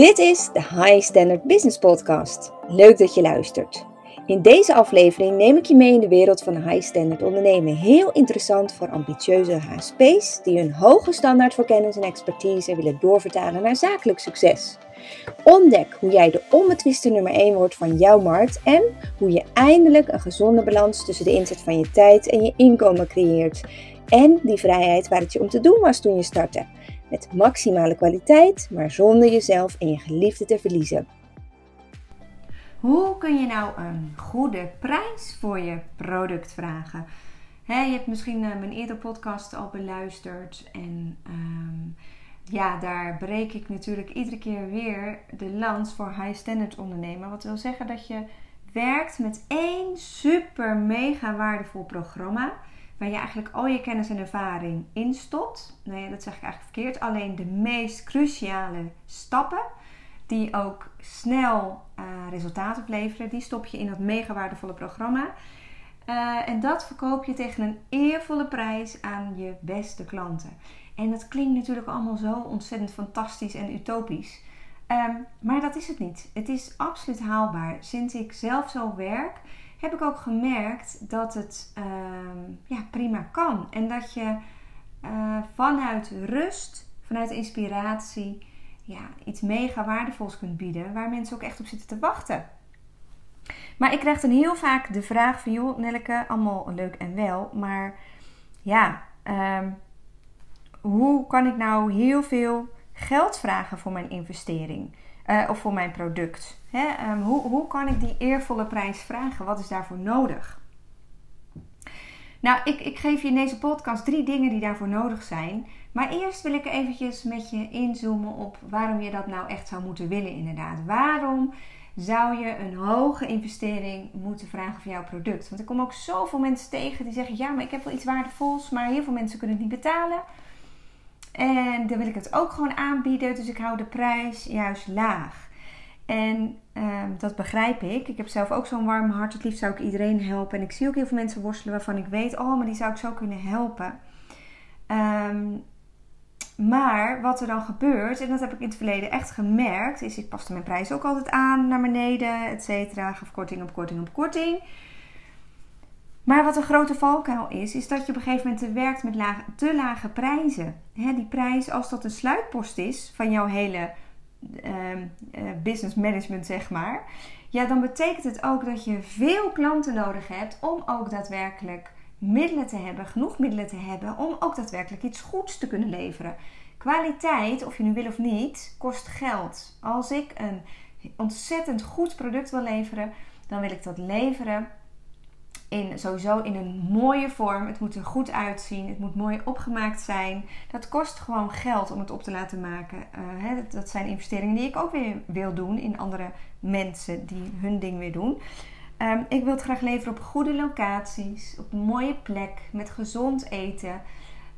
Dit is de High Standard Business Podcast. Leuk dat je luistert. In deze aflevering neem ik je mee in de wereld van high standard ondernemen. Heel interessant voor ambitieuze HSP's die hun hoge standaard voor kennis en expertise willen doorvertalen naar zakelijk succes. Ontdek hoe jij de onbetwiste nummer 1 wordt van jouw markt en hoe je eindelijk een gezonde balans tussen de inzet van je tijd en je inkomen creëert. En die vrijheid waar het je om te doen was toen je startte. Met maximale kwaliteit, maar zonder jezelf en je geliefde te verliezen. Hoe kun je nou een goede prijs voor je product vragen? je hebt misschien uh, mijn eerdere podcast al beluisterd. En um, ja, daar breek ik natuurlijk iedere keer weer de lans voor high standard ondernemen. Wat wil zeggen dat je werkt met één super mega waardevol programma waar je eigenlijk al je kennis en ervaring instopt. Nou ja, dat zeg ik eigenlijk verkeerd. Alleen de meest cruciale stappen, die ook snel uh, resultaat opleveren, die stop je in dat mega waardevolle programma. Uh, en dat verkoop je tegen een eervolle prijs aan je beste klanten. En dat klinkt natuurlijk allemaal zo ontzettend fantastisch en utopisch. Um, maar dat is het niet. Het is absoluut haalbaar. Sinds ik zelf zo werk, heb ik ook gemerkt dat het uh, ja, prima kan. En dat je uh, vanuit rust, vanuit inspiratie, ja, iets mega waardevols kunt bieden. Waar mensen ook echt op zitten te wachten. Maar ik krijg dan heel vaak de vraag van... joh, Nelleke, allemaal leuk en wel. Maar ja, um, hoe kan ik nou heel veel geld vragen voor mijn investering? Uh, of voor mijn product? Hè? Um, hoe, hoe kan ik die eervolle prijs vragen? Wat is daarvoor nodig? Nou, ik, ik geef je in deze podcast drie dingen die daarvoor nodig zijn. Maar eerst wil ik eventjes met je inzoomen op waarom je dat nou echt zou moeten willen inderdaad. Waarom zou je een hoge investering moeten vragen voor jouw product? Want ik kom ook zoveel mensen tegen die zeggen: ja, maar ik heb wel iets waardevols, maar heel veel mensen kunnen het niet betalen. En dan wil ik het ook gewoon aanbieden, dus ik hou de prijs juist laag. En ehm, dat begrijp ik. Ik heb zelf ook zo'n warm hart. Het liefst zou ik iedereen helpen. En ik zie ook heel veel mensen worstelen waarvan ik weet: oh, maar die zou ik zo kunnen helpen. Um, maar wat er dan gebeurt, en dat heb ik in het verleden echt gemerkt, is ik paste mijn prijs ook altijd aan naar beneden, et cetera. Gaf korting op korting op korting. Maar wat een grote valkuil is, is dat je op een gegeven moment werkt met te lage prijzen. die prijs, als dat een sluitpost is van jouw hele uh, business management, zeg maar. Ja, dan betekent het ook dat je veel klanten nodig hebt om ook daadwerkelijk middelen te hebben, genoeg middelen te hebben om ook daadwerkelijk iets goeds te kunnen leveren. Kwaliteit, of je nu wil of niet, kost geld. Als ik een ontzettend goed product wil leveren, dan wil ik dat leveren in, sowieso in een mooie vorm. Het moet er goed uitzien. Het moet mooi opgemaakt zijn. Dat kost gewoon geld om het op te laten maken. Uh, hè, dat, zijn investeringen die ik ook weer wil doen in andere mensen die hun ding weer doen. Um, ik wil het graag leveren op goede locaties, op een mooie plek, met gezond eten.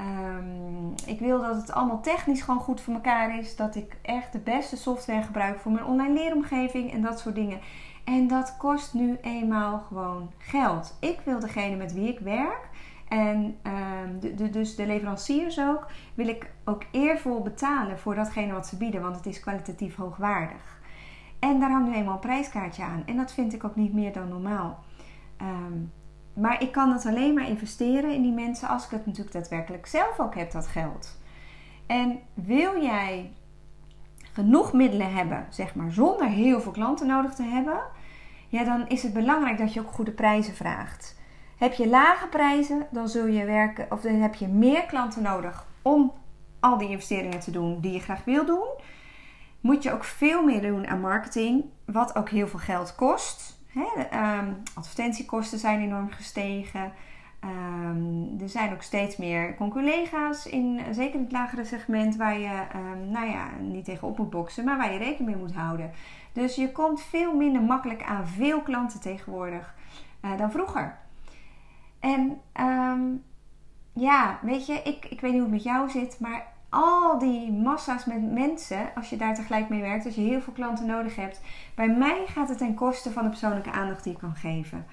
Um, ik wil dat het allemaal technisch gewoon goed voor elkaar is. Dat ik echt de beste software gebruik voor mijn online leeromgeving en dat soort dingen. En dat kost nu eenmaal gewoon geld. Ik wil degene met wie ik werk en um, de, de, dus de leveranciers ook, wil ik ook eervol betalen voor datgene wat ze bieden, want het is kwalitatief hoogwaardig. En daar hangt nu eenmaal een prijskaartje aan. En dat vind ik ook niet meer dan normaal. Um, maar ik kan het alleen maar investeren in die mensen als ik het natuurlijk daadwerkelijk zelf ook heb, dat geld. En wil jij genoeg middelen hebben, zeg maar, zonder heel veel klanten nodig te hebben, ja, dan is het belangrijk dat je ook goede prijzen vraagt. Heb je lage prijzen, dan zul je werken, of dan heb je meer klanten nodig om al die investeringen te doen die je graag wil doen. Moet je ook veel meer doen aan marketing, wat ook heel veel geld kost. Um, advertentiekosten zijn enorm gestegen. Um, er zijn ook steeds meer conculega's, in, zeker in het lagere segment, waar je um, nou ja, niet tegenop moet boksen, maar waar je rekening mee moet houden. Dus je komt veel minder makkelijk aan veel klanten tegenwoordig uh, dan vroeger. En um, ja, weet je, ik, ik weet niet hoe het met jou zit, maar al die massa's met mensen, als je daar tegelijk mee werkt, als je heel veel klanten nodig hebt, bij mij gaat het ten koste van de persoonlijke aandacht die ik kan geven.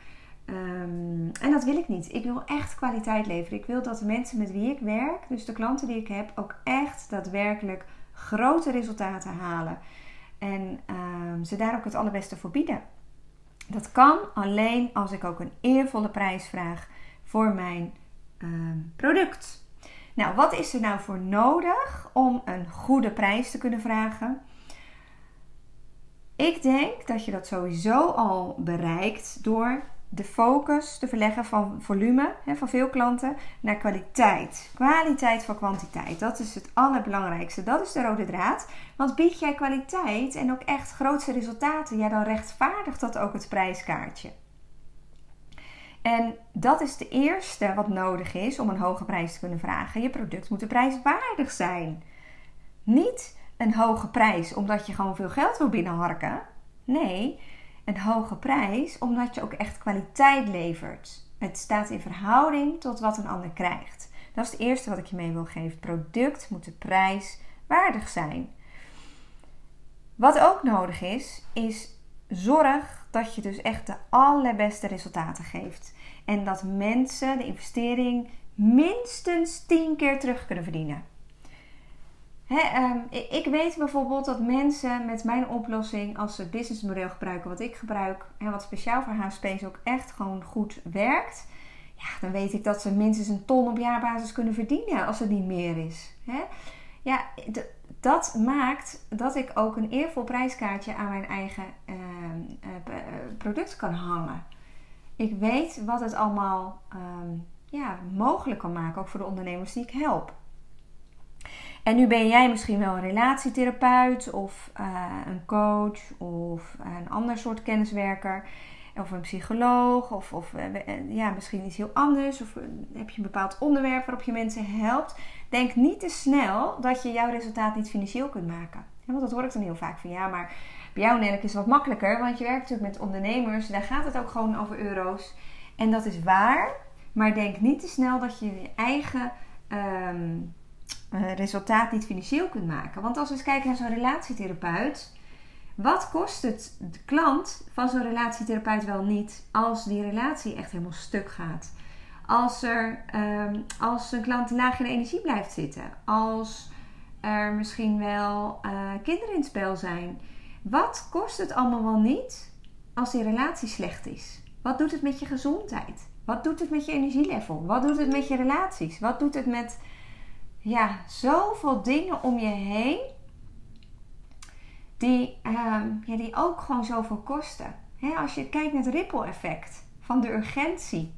Um, en dat wil ik niet. Ik wil echt kwaliteit leveren. Ik wil dat de mensen met wie ik werk, dus de klanten die ik heb, ook echt daadwerkelijk grote resultaten halen. en ehm, ze daar ook het allerbeste voor bieden. Dat kan alleen als ik ook een eervolle prijs vraag voor mijn ehm, product. Nou, wat is er nou voor nodig om een goede prijs te kunnen vragen? Ik denk dat je dat sowieso al bereikt door de focus te verleggen van volume, hè, van veel klanten, naar kwaliteit. Kwaliteit van kwantiteit. Dat is het allerbelangrijkste. Dat is de rode draad. Want bied jij kwaliteit en ook echt grootste resultaten, ja, dan rechtvaardigt dat ook het prijskaartje. En dat is de eerste wat nodig is om een hoge prijs te kunnen vragen. Je product moet prijswaardig zijn. Niet een hoge prijs omdat je gewoon veel geld wil binnenharken. Nee, een hoge prijs omdat je ook echt kwaliteit levert. Het staat in verhouding tot wat een ander krijgt. Dat is het eerste wat ik je mee wil geven. Het product moet de prijs waardig zijn. Wat ook nodig is, is zorg dat je dus echt de allerbeste resultaten geeft. En dat mensen de investering minstens 10 keer terug kunnen verdienen. Ehm, ik weet bijvoorbeeld dat mensen met mijn oplossing, als ze het businessmodel gebruiken wat ik gebruik, en wat speciaal voor HSP's ook echt gewoon goed werkt, ja, dan weet ik dat ze minstens een ton op jaarbasis kunnen verdienen als het niet meer is. Ja, dat maakt dat ik ook een eervol prijskaartje aan mijn eigen ehm, eh, eh, product kan hangen. Ik weet wat het allemaal ehm, ja, mogelijk kan maken, ook voor de ondernemers die ik help. En nu ben jij misschien wel een relatietherapeut of uh, een coach of een ander soort kenniswerker. Of een psycholoog of, of uh, ja, misschien iets heel anders. Of heb je een bepaald onderwerp waarop je mensen helpt. Denk niet te snel dat je jouw resultaat niet financieel kunt maken. want dat hoor ik dan heel vaak van ja, maar bij jou Nelk is het wat makkelijker. Want je werkt natuurlijk met ondernemers. Daar gaat het ook gewoon over euro's. En dat is waar. Maar denk niet te snel dat je je eigen... Um, uh, resultaat niet financieel kunt maken. Want als we eens kijken naar zo'n relatietherapeut, wat kost het de klant van zo'n relatietherapeut wel niet als die relatie echt helemaal stuk gaat? Als, er, um, als een klant laag in energie blijft zitten, als er misschien wel uh, kinderen in het spel zijn. Wat kost het allemaal wel niet als die relatie slecht is? Wat doet het met je gezondheid? Wat doet het met je energielevel? Wat doet het met je relaties? Wat doet het met ja, zoveel dingen om je heen. Die, ehm, ja, die ook gewoon zoveel kosten. als je kijkt naar het ripple effect van de urgentie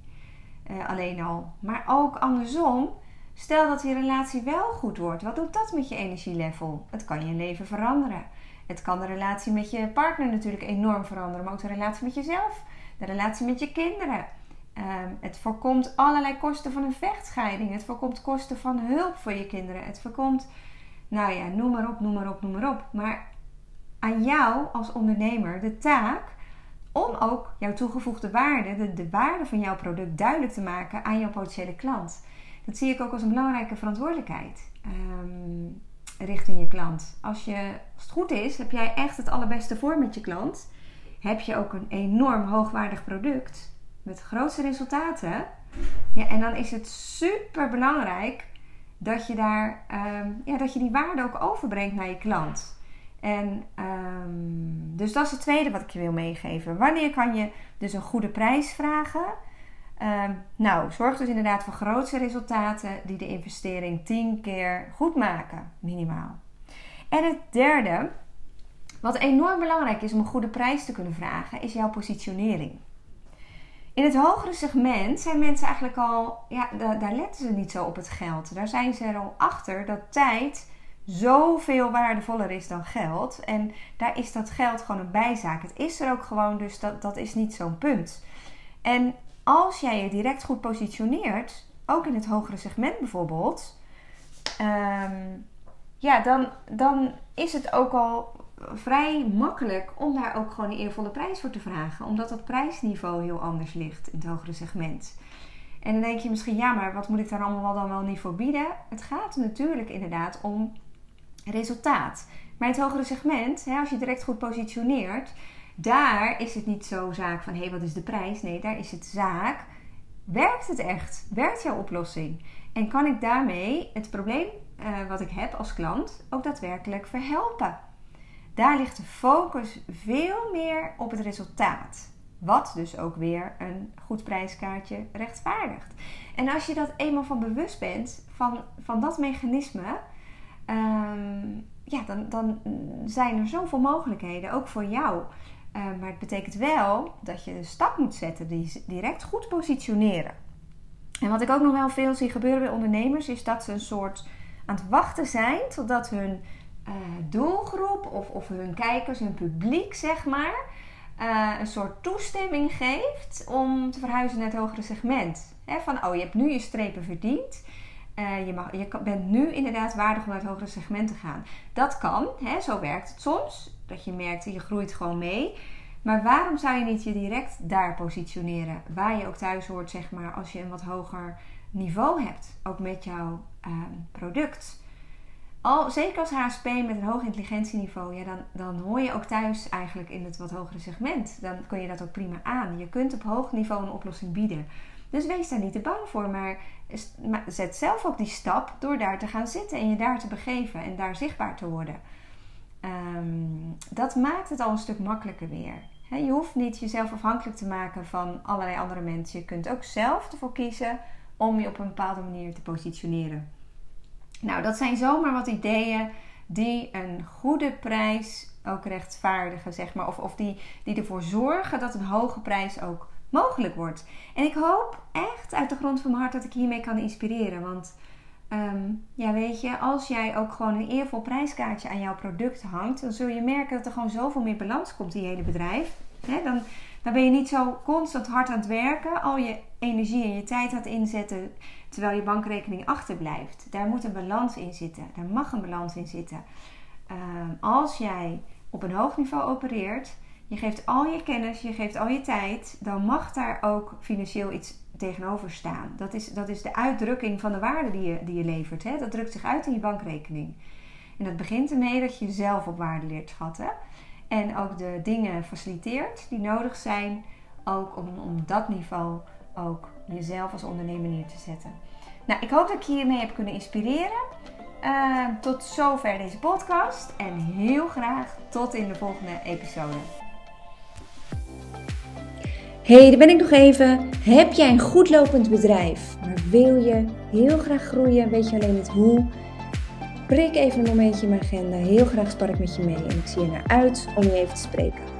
uh, alleen al. Maar ook andersom. Stel dat die relatie wel goed wordt. Wat doet dat met je energielevel? Het kan je leven veranderen. Het kan de relatie met je partner natuurlijk enorm veranderen. Maar ook de relatie met jezelf. De relatie met je kinderen. Ehm, het voorkomt allerlei kosten van een vechtscheiding. Het voorkomt kosten van hulp voor je kinderen. Het voorkomt, nou ja, noem maar op, noem maar op, noem maar op. Maar aan jou als ondernemer de taak om ook jouw toegevoegde waarde, de, de waarde van jouw product duidelijk te maken aan jouw potentiële klant. Dat zie ik ook als een belangrijke verantwoordelijkheid um, richting je klant. Als, je, als het goed is, heb jij echt het allerbeste voor met je klant. Heb je ook een enorm hoogwaardig product met grootste resultaten. Ja, en dan is het super belangrijk dat je, daar, ehm, ja, dat je die waarde ook overbrengt naar je klant. En um, dus dat is het tweede wat ik je wil meegeven. Wanneer kan je dus een goede prijs vragen? Um, nou, zorg dus inderdaad voor grootste resultaten die de investering 10 keer goed maken, minimaal. En het derde, wat enorm belangrijk is om een goede prijs te kunnen vragen, is jouw positionering. In het hogere segment zijn mensen eigenlijk al, ja, daar, letten ze niet zo op het geld. Daar zijn ze er al achter dat tijd zoveel waardevoller is dan geld. En daar is dat geld gewoon een bijzaak. Het is er ook gewoon, dus dat, dat is niet zo'n punt. En als jij je direct goed positioneert, ook in het hogere segment bijvoorbeeld, ehm, ja, dan, dan is het ook al vrij makkelijk om daar ook gewoon een eervolle prijs voor te vragen. Omdat dat prijsniveau heel anders ligt in het hogere segment. En dan denk je misschien, ja, maar wat moet ik daar allemaal dan wel niet voor bieden? Het gaat natuurlijk inderdaad om resultaat. Maar het hogere segment, als je direct goed positioneert, daar is het niet zo zaak van hey, wat is de prijs? Nee, daar is het zaak. Werkt het echt? Werkt jouw oplossing? En kan ik daarmee het probleem uh, wat ik heb als klant ook daadwerkelijk verhelpen? daar ligt de focus veel meer op het resultaat. Wat dus ook weer een goed prijskaartje rechtvaardigt. En als je dat eenmaal van bewust bent, van, van dat mechanisme, ehm, ja, dan, dan zijn er zoveel mogelijkheden, ook voor jou. Uh, maar het betekent wel dat je de stap moet zetten, die direct goed positioneren. En wat ik ook nog wel veel zie gebeuren bij ondernemers, is dat ze een soort aan het wachten zijn totdat hun uh, doelgroep of, of hun kijkers, hun publiek, zeg maar, uh, een soort toestemming geeft om te verhuizen naar het hogere segment. van, oh, je hebt nu je strepen verdiend. Uh, je, mag, je bent nu inderdaad waardig om naar het hogere segment te gaan. Dat kan, hè, zo werkt het soms. Dat je merkt, je groeit gewoon mee. Maar waarom zou je niet je direct daar positioneren? Waar je ook thuis hoort, zeg maar, als je een wat hoger niveau hebt. Ook met jouw uh, product. Al, zeker als HSP met een hoog intelligentieniveau, ja, dan, dan hoor je ook thuis eigenlijk in het wat hogere segment. Dan kun je dat ook prima aan. Je kunt op hoog niveau een oplossing bieden. Dus wees daar niet te bang voor, maar zet zelf ook die stap door daar te gaan zitten en je daar te begeven en daar zichtbaar te worden. Um, dat maakt het al een stuk makkelijker weer. Je hoeft niet jezelf afhankelijk te maken van allerlei andere mensen. Je kunt ook zelf ervoor kiezen om je op een bepaalde manier te positioneren. Nou, dat zijn zomaar wat ideeën die een goede prijs ook rechtvaardigen, zeg maar. Of, of die, die ervoor zorgen dat een hoge prijs ook mogelijk wordt. En ik hoop echt uit de grond van mijn hart dat ik hiermee kan inspireren. Want ehm, ja, weet je, als jij ook gewoon een eervol prijskaartje aan jouw product hangt, dan zul je merken dat er gewoon zoveel meer balans komt in je hele bedrijf. dan, dan ben je niet zo constant hard aan het werken, al je energie en je tijd aan het inzetten, terwijl je bankrekening achterblijft. Daar moet een balans in zitten. Daar mag een balans in zitten. Ehm, als jij op een hoog niveau opereert, je geeft al je kennis, je geeft al je tijd, dan mag daar ook financieel iets tegenover staan. Dat is, dat is de uitdrukking van de waarde die je, die je levert. Hè? Dat drukt zich uit in je bankrekening. En dat begint ermee dat je zelf op waarde leert schatten. En ook de dingen faciliteert die nodig zijn, ook om, om dat niveau ook jezelf als ondernemer neer te zetten. Nou, ik hoop dat ik je hiermee heb kunnen inspireren. Uh, tot zover deze podcast en heel graag tot in de volgende episode. Hey, daar ben ik nog even. Heb jij een goed lopend bedrijf, maar wil je heel graag groeien, weet je alleen niet hoe? Prik even een momentje in mijn agenda. Heel graag spar ik met je mee en ik zie er naar uit om je even te spreken.